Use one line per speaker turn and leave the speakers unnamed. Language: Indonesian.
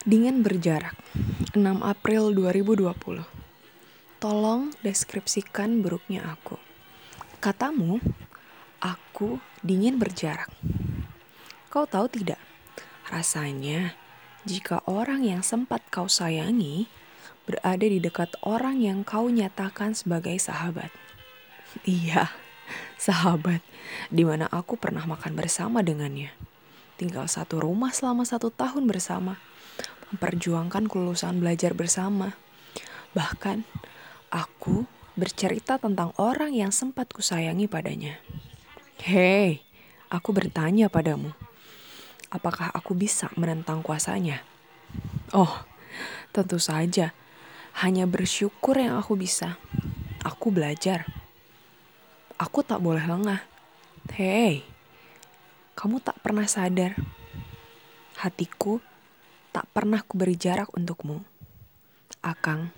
Dingin berjarak 6 April 2020 Tolong deskripsikan buruknya aku. Katamu Aku dingin berjarak. Kau tahu tidak? Rasanya Jika orang yang sempat kau sayangi Berada di dekat orang yang kau nyatakan sebagai sahabat. Iya Sahabat di mana aku pernah makan bersama dengannya. Tinggal satu rumah selama satu tahun bersama memperjuangkan kelulusan belajar bersama. Bahkan, aku bercerita tentang orang yang sempat kusayangi padanya. Hei, aku bertanya padamu, apakah aku bisa menentang kuasanya? Oh, tentu saja. Hanya bersyukur yang aku bisa. Aku belajar. Aku tak boleh lengah. Hei, kamu tak pernah sadar. Hatiku tak pernah ku beri jarak untukmu. Akang